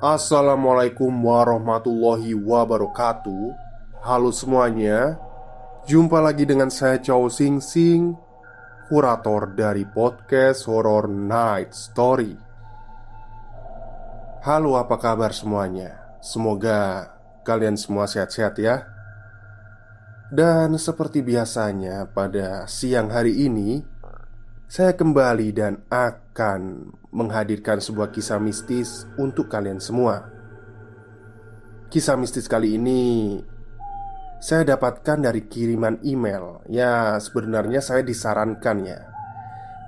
Assalamualaikum warahmatullahi wabarakatuh. Halo semuanya Jumpa lagi dengan saya Chow Sing Sing Kurator dari podcast Horror Night Story. Halo apa kabar semuanya? Semoga kalian semua sehat-sehat ya. Dan seperti biasanya pada siang hari ini Saya kembali dan akan menghadirkan sebuah kisah mistis untuk kalian semua. Kisah mistis kali ini saya dapatkan dari kiriman email. Ya, sebenarnya saya disarankan ya.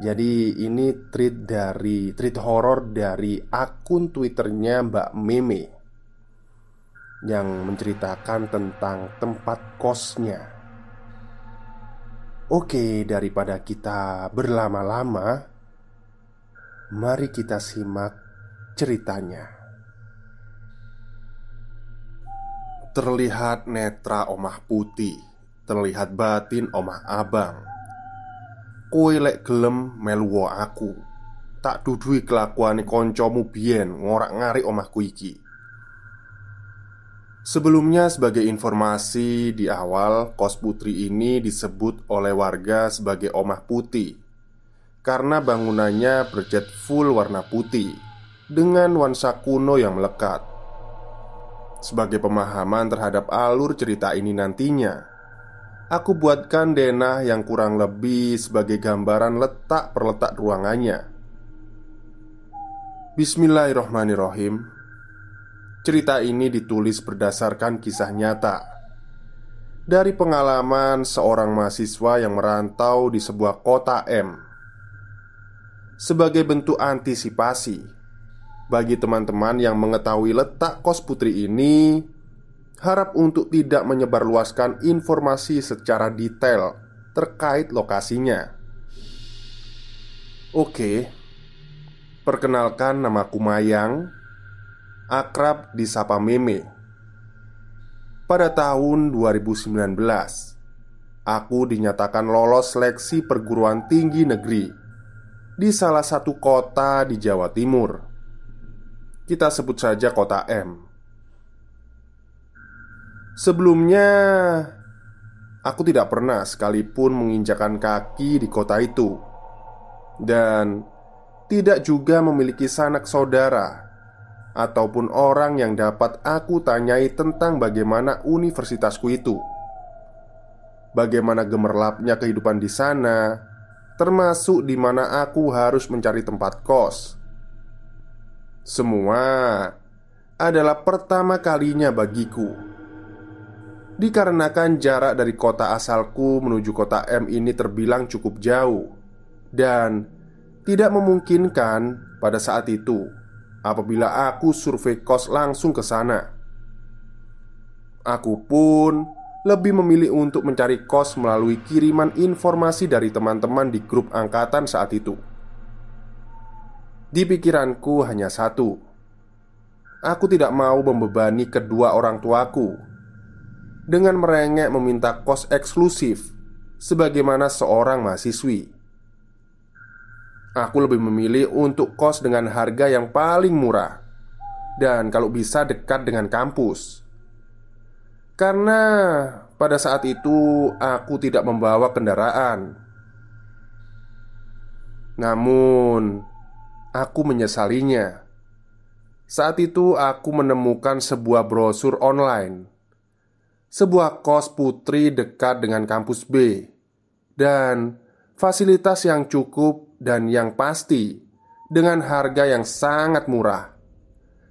Jadi ini treat dari treat horror dari akun Twitternya Mbak Meme yang menceritakan tentang tempat kosnya. Oke, daripada kita berlama-lama, Mari kita simak ceritanya. Terlihat netra omah putih, terlihat batin omah abang. Kowe lek gelem melu aku. Tak dudui kelakuane koncomu biyen ngorak-ngarik omahku iki. Sebelumnya sebagai informasi di awal kos putri ini disebut oleh warga sebagai omah putih karena bangunannya bercat full warna putih dengan nuansa kuno yang melekat. Sebagai pemahaman terhadap alur cerita ini nantinya, aku buatkan denah yang kurang lebih sebagai gambaran letak perletak ruangannya. Bismillahirrohmanirrohim. Cerita ini ditulis berdasarkan kisah nyata. Dari pengalaman seorang mahasiswa yang merantau di sebuah kota M. Sebagai bentuk antisipasi bagi teman-teman yang mengetahui letak kos putri ini, harap untuk tidak menyebarluaskan informasi secara detail terkait lokasinya. Oke, perkenalkan namaku Mayang, akrab disapa Meme. Pada tahun 2019, aku dinyatakan lolos seleksi perguruan tinggi negeri di salah satu kota di Jawa Timur. Kita sebut saja kota M. Sebelumnya, aku tidak pernah sekalipun menginjakan kaki di kota itu, dan tidak juga memiliki sanak saudara ataupun orang yang dapat aku tanyai tentang bagaimana universitasku itu, bagaimana gemerlapnya kehidupan di sana, termasuk di mana aku harus mencari tempat kos. Semua adalah pertama kalinya bagiku. Dikarenakan jarak dari kota asalku menuju kota M ini terbilang cukup jauh dan tidak memungkinkan pada saat itu apabila aku survei kos langsung ke sana. Aku pun lebih memilih untuk mencari kos melalui kiriman informasi dari teman-teman di grup angkatan saat itu. Di pikiranku hanya satu: aku tidak mau membebani kedua orang tuaku dengan merengek meminta kos eksklusif sebagaimana seorang mahasiswi. Aku lebih memilih untuk kos dengan harga yang paling murah dan kalau bisa dekat dengan kampus karena pada saat itu aku tidak membawa kendaraan. Namun, aku menyesalinya. Saat itu, aku menemukan sebuah brosur online, sebuah kos putri dekat dengan kampus B, dan fasilitas yang cukup dan yang pasti dengan harga yang sangat murah,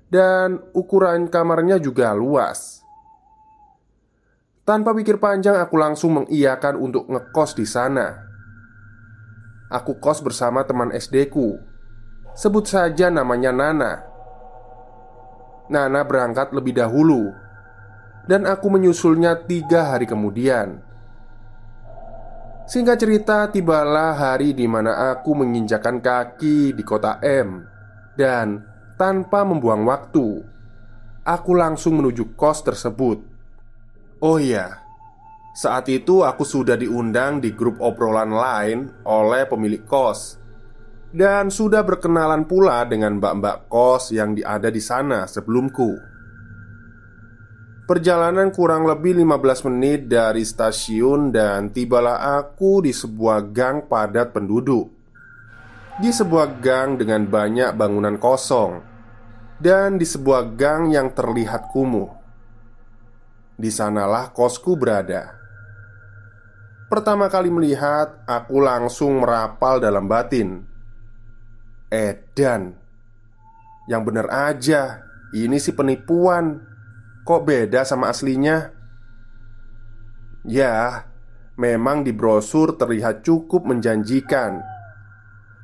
dan ukuran kamarnya juga luas. Tanpa pikir panjang, aku langsung mengiyakan untuk ngekos di sana. Aku kos bersama teman SD ku. Sebut saja namanya Nana. Nana berangkat lebih dahulu, dan aku menyusulnya tiga hari kemudian. Singkat cerita, tibalah hari di mana aku menginjakan kaki di kota M, dan tanpa membuang waktu, aku langsung menuju kos tersebut. Oh iya, saat itu aku sudah diundang di grup obrolan lain oleh pemilik kos dan sudah berkenalan pula dengan mbak-mbak kos yang ada di sana sebelumku. Perjalanan kurang lebih 15 menit dari stasiun dan tibalah aku di sebuah gang padat penduduk. Di sebuah gang dengan banyak bangunan kosong dan di sebuah gang yang terlihat kumuh. Di sanalah kosku berada. Pertama kali melihat, aku langsung merapal dalam batin. Edan, yang bener aja, ini si penipuan. Kok beda sama aslinya? Ya, memang di brosur terlihat cukup menjanjikan.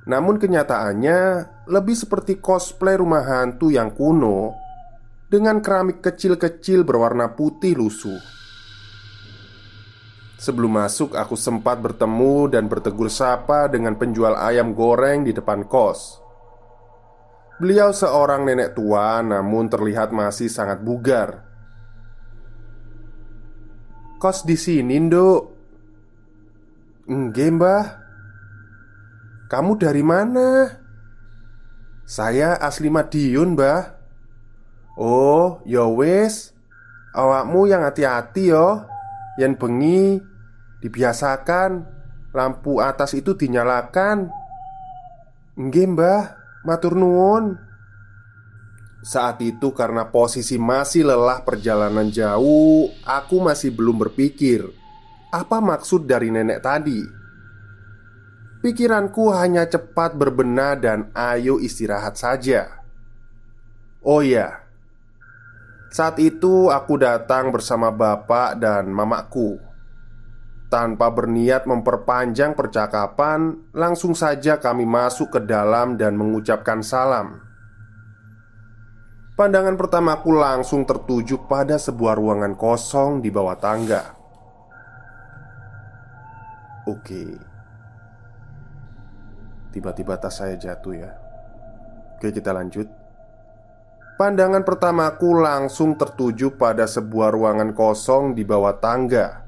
Namun kenyataannya lebih seperti cosplay rumah hantu yang kuno dengan keramik kecil-kecil berwarna putih lusuh. Sebelum masuk, aku sempat bertemu dan bertegur sapa dengan penjual ayam goreng di depan kos. Beliau seorang nenek tua, namun terlihat masih sangat bugar. "Kos di sini, Nduk?" "Enggak, Mbah." "Kamu dari mana?" "Saya asli Madiun, Mbah." Oh, ya wis. Awakmu yang hati-hati yo. Yang bengi dibiasakan lampu atas itu dinyalakan. Nggih, Mbah. Matur nuwun. Saat itu karena posisi masih lelah perjalanan jauh, aku masih belum berpikir apa maksud dari nenek tadi. Pikiranku hanya cepat berbenah dan ayo istirahat saja. Oh ya, saat itu aku datang bersama bapak dan mamaku Tanpa berniat memperpanjang percakapan Langsung saja kami masuk ke dalam dan mengucapkan salam Pandangan pertamaku langsung tertuju pada sebuah ruangan kosong di bawah tangga. Oke. Tiba-tiba tas saya jatuh ya. Oke kita lanjut. Pandangan pertamaku langsung tertuju pada sebuah ruangan kosong di bawah tangga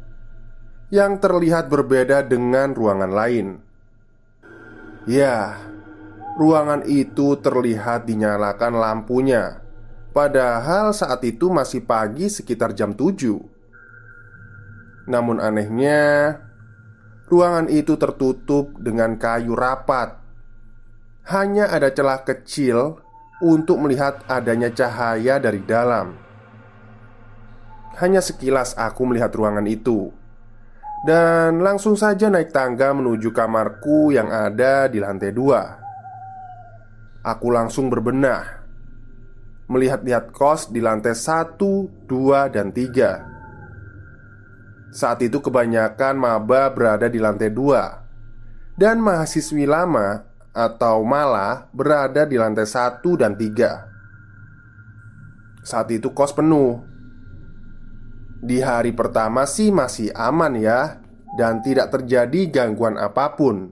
yang terlihat berbeda dengan ruangan lain. Ya, ruangan itu terlihat dinyalakan lampunya, padahal saat itu masih pagi sekitar jam 7. Namun anehnya, ruangan itu tertutup dengan kayu rapat. Hanya ada celah kecil untuk melihat adanya cahaya dari dalam. Hanya sekilas aku melihat ruangan itu, dan langsung saja naik tangga menuju kamarku yang ada di lantai dua. Aku langsung berbenah melihat-lihat kos di lantai satu, dua, dan tiga. Saat itu kebanyakan maba berada di lantai dua Dan mahasiswi lama atau malah berada di lantai satu dan tiga. Saat itu kos penuh. Di hari pertama sih masih aman ya, dan tidak terjadi gangguan apa pun.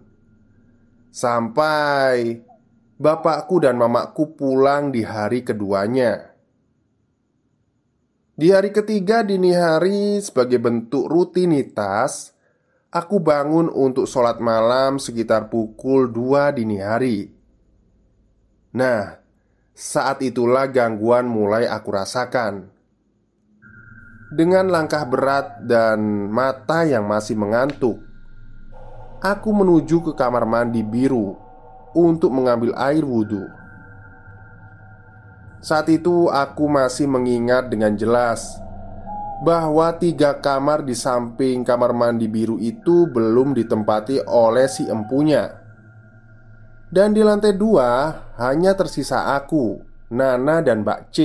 Sampai bapakku dan mamaku pulang di hari keduanya. Di hari ketiga dini hari sebagai bentuk rutinitas Aku bangun untuk sholat malam sekitar pukul 2 dini hari. Nah, saat itulah gangguan mulai aku rasakan. Dengan langkah berat dan mata yang masih mengantuk, aku menuju ke kamar mandi biru untuk mengambil air wudhu. Saat itu, aku masih mengingat dengan jelas bahwa tiga kamar di samping kamar mandi biru itu belum ditempati oleh si empunya, dan di lantai dua hanya tersisa aku, Nana, dan Mbak C.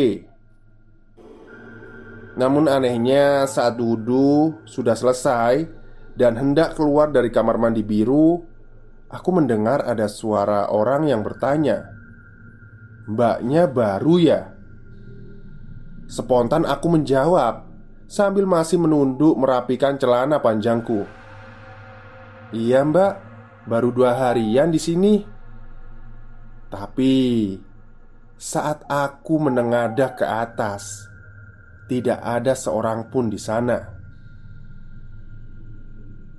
Namun anehnya saat wudhu sudah selesai Dan hendak keluar dari kamar mandi biru Aku mendengar ada suara orang yang bertanya Mbaknya baru ya? Spontan aku menjawab Sambil masih menunduk merapikan celana panjangku Iya mbak, baru dua harian di sini Tapi Saat aku menengadah ke atas tidak ada seorang pun di sana.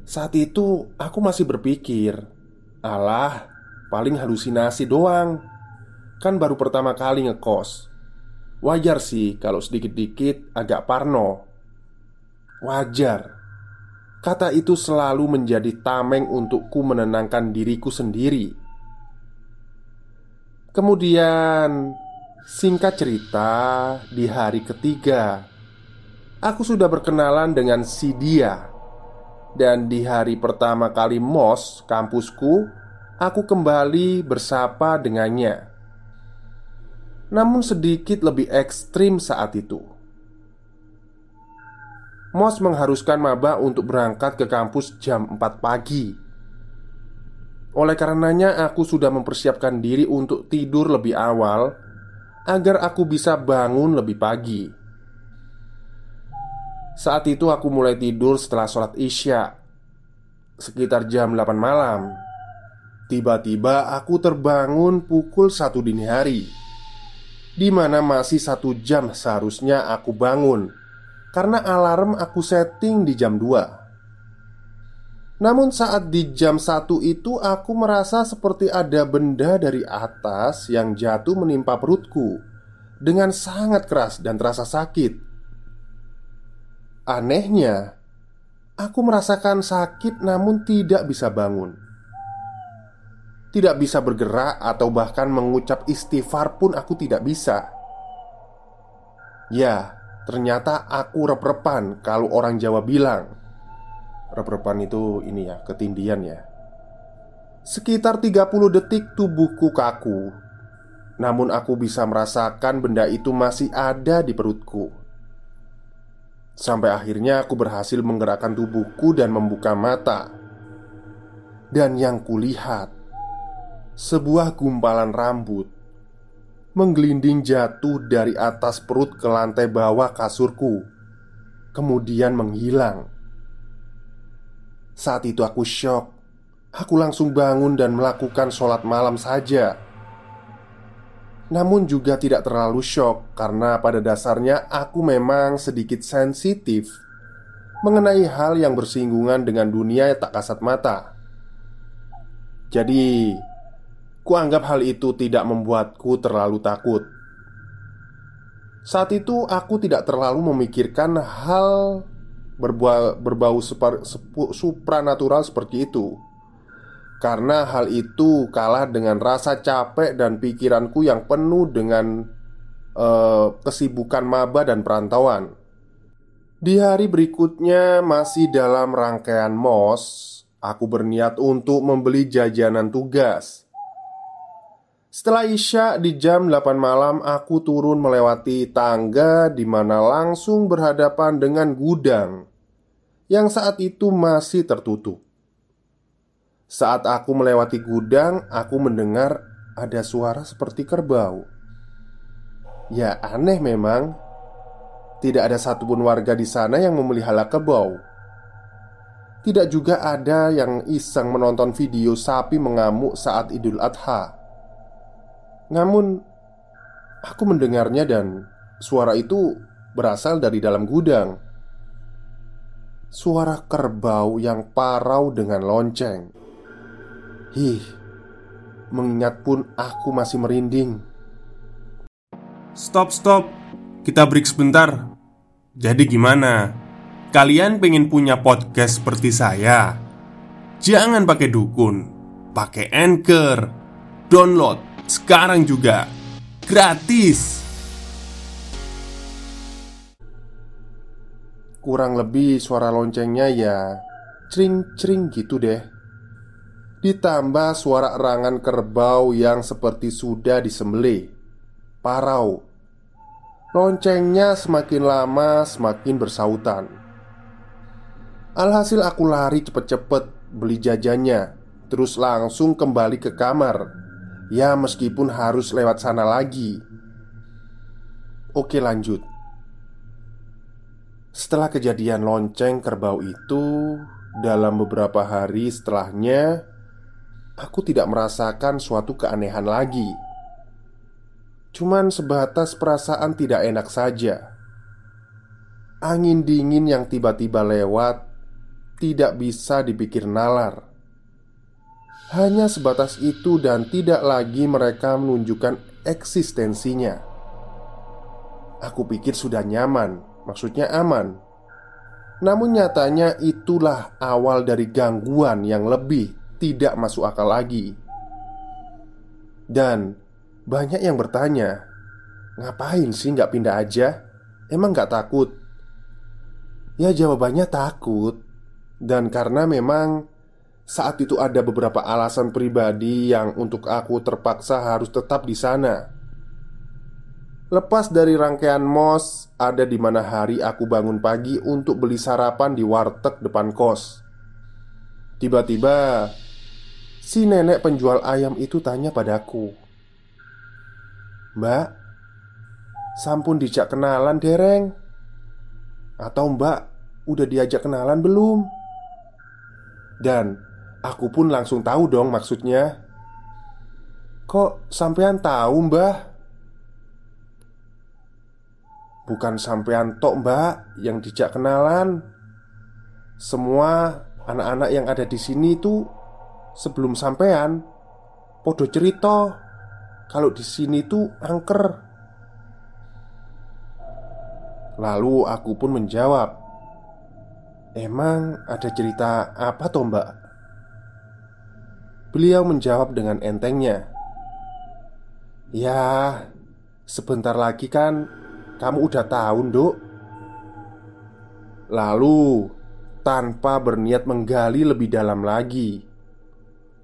Saat itu aku masih berpikir, "Alah, paling halusinasi doang. Kan baru pertama kali ngekos. Wajar sih kalau sedikit-dikit agak parno." Wajar. Kata itu selalu menjadi tameng untukku menenangkan diriku sendiri. Kemudian Singkat cerita, di hari ketiga Aku sudah berkenalan dengan si dia Dan di hari pertama kali mos kampusku Aku kembali bersapa dengannya. Namun sedikit lebih ekstrim saat itu. Mos mengharuskan maba untuk berangkat ke kampus jam 4 pagi. Oleh karenanya aku sudah mempersiapkan diri untuk tidur lebih awal agar aku bisa bangun lebih pagi. Saat itu aku mulai tidur setelah sholat Isya Sekitar jam 8 malam. Tiba-tiba aku terbangun pukul satu dini hari Di mana masih satu jam seharusnya aku bangun Karena alarm aku setting di jam 2 Namun saat di jam 1 itu aku merasa seperti ada benda dari atas yang jatuh menimpa perutku Dengan sangat keras dan terasa sakit Anehnya, aku merasakan sakit namun tidak bisa bangun. Tidak bisa bergerak atau bahkan mengucap istighfar pun aku tidak bisa. Ya, ternyata aku rep-repan kalau orang Jawa bilang. Rep-repan itu ini ya, ketindian ya. Sekitar 30 detik tubuhku kaku. Namun aku bisa merasakan benda itu masih ada di perutku. Sampai akhirnya aku berhasil menggerakkan tubuhku dan membuka mata. Dan yang kulihat Sebuah gumpalan rambut Menggelinding jatuh dari atas perut ke lantai bawah kasurku Kemudian menghilang. Saat itu aku shock. Aku langsung bangun dan melakukan sholat malam saja namun juga tidak terlalu shock karena pada dasarnya aku memang sedikit sensitif mengenai hal yang bersinggungan dengan dunia yang tak kasat mata. Jadi, kuanggap hal itu tidak membuatku terlalu takut. Saat itu aku tidak terlalu memikirkan hal berbau, berbau super, supranatural seperti itu karena hal itu kalah dengan rasa capek dan pikiranku yang penuh dengan uh, kesibukan maba dan perantauan. Di hari berikutnya, masih dalam rangkaian MOS, aku berniat untuk membeli jajanan tugas. Setelah Isya di jam 8 malam, aku turun melewati tangga di mana langsung berhadapan dengan gudang yang saat itu masih tertutup. Saat aku melewati gudang, aku mendengar ada suara seperti kerbau. Ya, aneh memang. Tidak ada satupun warga di sana yang memelihara kerbau. Tidak juga ada yang iseng menonton video sapi mengamuk saat Idul Adha. Namun, aku mendengarnya dan suara itu berasal dari dalam gudang. Suara kerbau yang parau dengan lonceng. Hih, mengingat pun aku masih merinding. Stop, stop. Kita break sebentar. Jadi gimana? Kalian pengen punya podcast seperti saya? Jangan pakai dukun Pakai Anchor Download sekarang juga Gratis Kurang lebih suara loncengnya ya Cring-cring gitu deh Ditambah suara erangan kerbau yang seperti sudah disembelih. Parau. Loncengnya semakin lama semakin bersautan. Alhasil aku lari cepet-cepet beli jajannya Terus langsung kembali ke kamar. Ya meskipun harus lewat sana lagi. Oke lanjut. Setelah kejadian lonceng kerbau itu Dalam beberapa hari setelahnya Aku tidak merasakan suatu keanehan lagi Cuman sebatas perasaan tidak enak saja. Angin dingin yang tiba-tiba lewat tidak bisa dipikir nalar. Hanya sebatas itu, dan tidak lagi mereka menunjukkan eksistensinya. Aku pikir sudah nyaman, maksudnya aman. Namun nyatanya itulah awal dari gangguan yang lebih tidak masuk akal lagi. Dan banyak yang bertanya Ngapain sih nggak pindah aja? Emang nggak takut? Ya jawabannya takut Dan karena memang saat itu ada beberapa alasan pribadi yang untuk aku terpaksa harus tetap di sana. Lepas dari rangkaian mos, ada di mana hari aku bangun pagi untuk beli sarapan di warteg depan kos. Tiba-tiba, si nenek penjual ayam itu tanya padaku, Mbak Sampun dijak kenalan dereng Atau mbak Udah diajak kenalan belum? Dan Aku pun langsung tahu dong maksudnya Kok sampean tahu mbah? Bukan sampean tok mbak yang dijak kenalan Semua anak-anak yang ada di sini tuh Sebelum sampean Podo cerita kalau di sini tuh angker. Lalu aku pun menjawab, "Emang ada cerita apa toh, Mbak?" Beliau menjawab dengan entengnya, "Ya, sebentar lagi kan kamu udah tahu, Nduk." Lalu, tanpa berniat menggali lebih dalam lagi,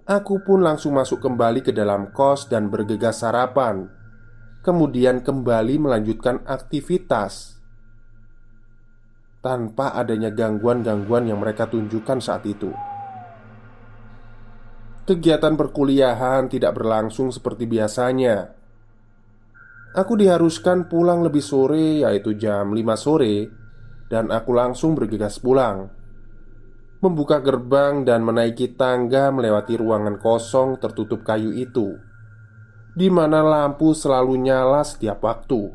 Aku pun langsung masuk kembali ke dalam kos dan bergegas sarapan. Kemudian kembali melanjutkan aktivitas. Tanpa adanya gangguan-gangguan yang mereka tunjukkan saat itu. Kegiatan perkuliahan tidak berlangsung seperti biasanya. Aku diharuskan pulang lebih sore yaitu jam 5 sore Dan aku langsung bergegas pulang membuka gerbang dan menaiki tangga melewati ruangan kosong tertutup kayu itu, di mana lampu selalu nyala setiap waktu.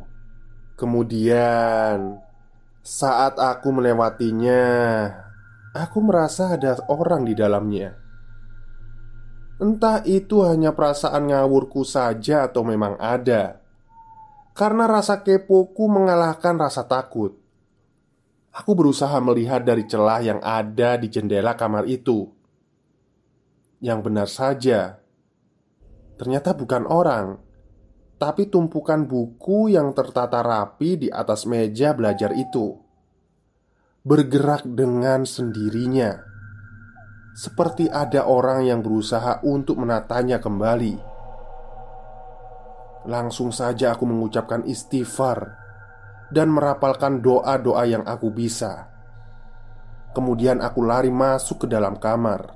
Kemudian, saat aku melewatinya, aku merasa ada orang di dalamnya. Entah itu hanya perasaan ngawurku saja atau memang ada, karena rasa kepoku mengalahkan rasa takut. Aku berusaha melihat dari celah yang ada di jendela kamar itu. Yang benar saja, ternyata bukan orang, tapi tumpukan buku yang tertata rapi di atas meja belajar itu bergerak dengan sendirinya, seperti ada orang yang berusaha untuk menatanya kembali. Langsung saja aku mengucapkan istighfar dan merapalkan doa-doa yang aku bisa. Kemudian aku lari masuk ke dalam kamar.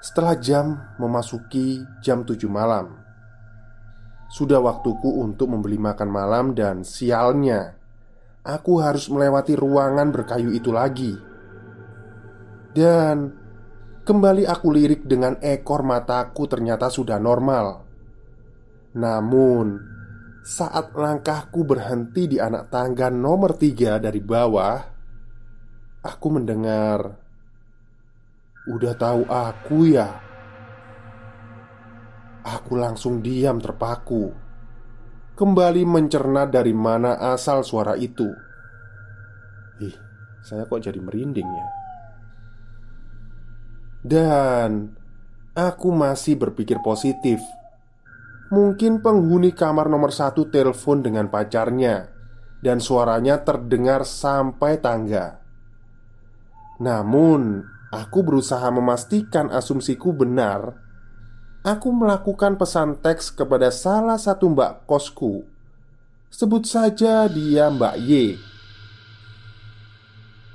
Setelah jam memasuki jam 7 malam, sudah waktuku untuk membeli makan malam dan sialnya, aku harus melewati ruangan berkayu itu lagi. Dan kembali aku lirik dengan ekor mataku ternyata sudah normal. Namun, saat langkahku berhenti di anak tangga nomor tiga dari bawah Aku mendengar Udah tahu aku ya Aku langsung diam terpaku kembali mencerna dari mana asal suara itu. Ih, saya kok jadi merinding ya. Dan aku masih berpikir positif. Mungkin penghuni kamar nomor satu telepon dengan pacarnya, dan suaranya terdengar sampai tangga. Namun, aku berusaha memastikan asumsiku benar. Aku melakukan pesan teks kepada salah satu mbak kosku. Sebut saja dia Mbak Y.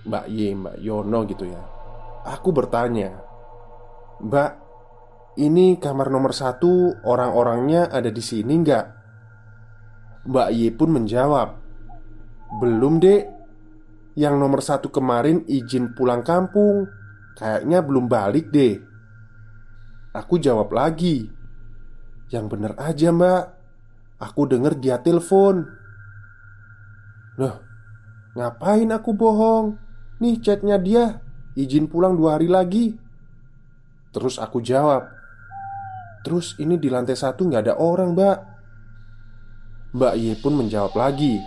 Mbak Y, Mbak Yono gitu ya. Aku bertanya, Mbak, ini kamar nomor satu orang-orangnya ada di sini nggak? Mbak Y pun menjawab Belum dek. Yang nomor satu kemarin izin pulang kampung. Kayaknya belum balik deh Aku jawab lagi Yang bener aja mbak. Aku denger dia telepon. Loh Ngapain aku bohong? Nih chatnya dia Izin pulang dua hari lagi. Terus aku jawab Terus ini di lantai satu nggak ada orang mbak. Mbak Y pun menjawab lagi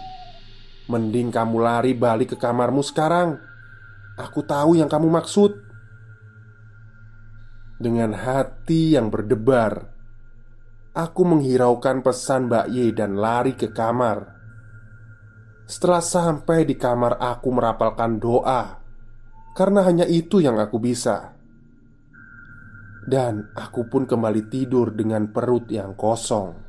Mending kamu lari balik ke kamarmu sekarang. Aku tahu yang kamu maksud. Dengan hati yang berdebar Aku menghiraukan pesan Mbak Y dan lari ke kamar. Setelah sampai di kamar aku merapalkan doa. Karena hanya itu yang aku bisa dan aku pun kembali tidur dengan perut yang kosong.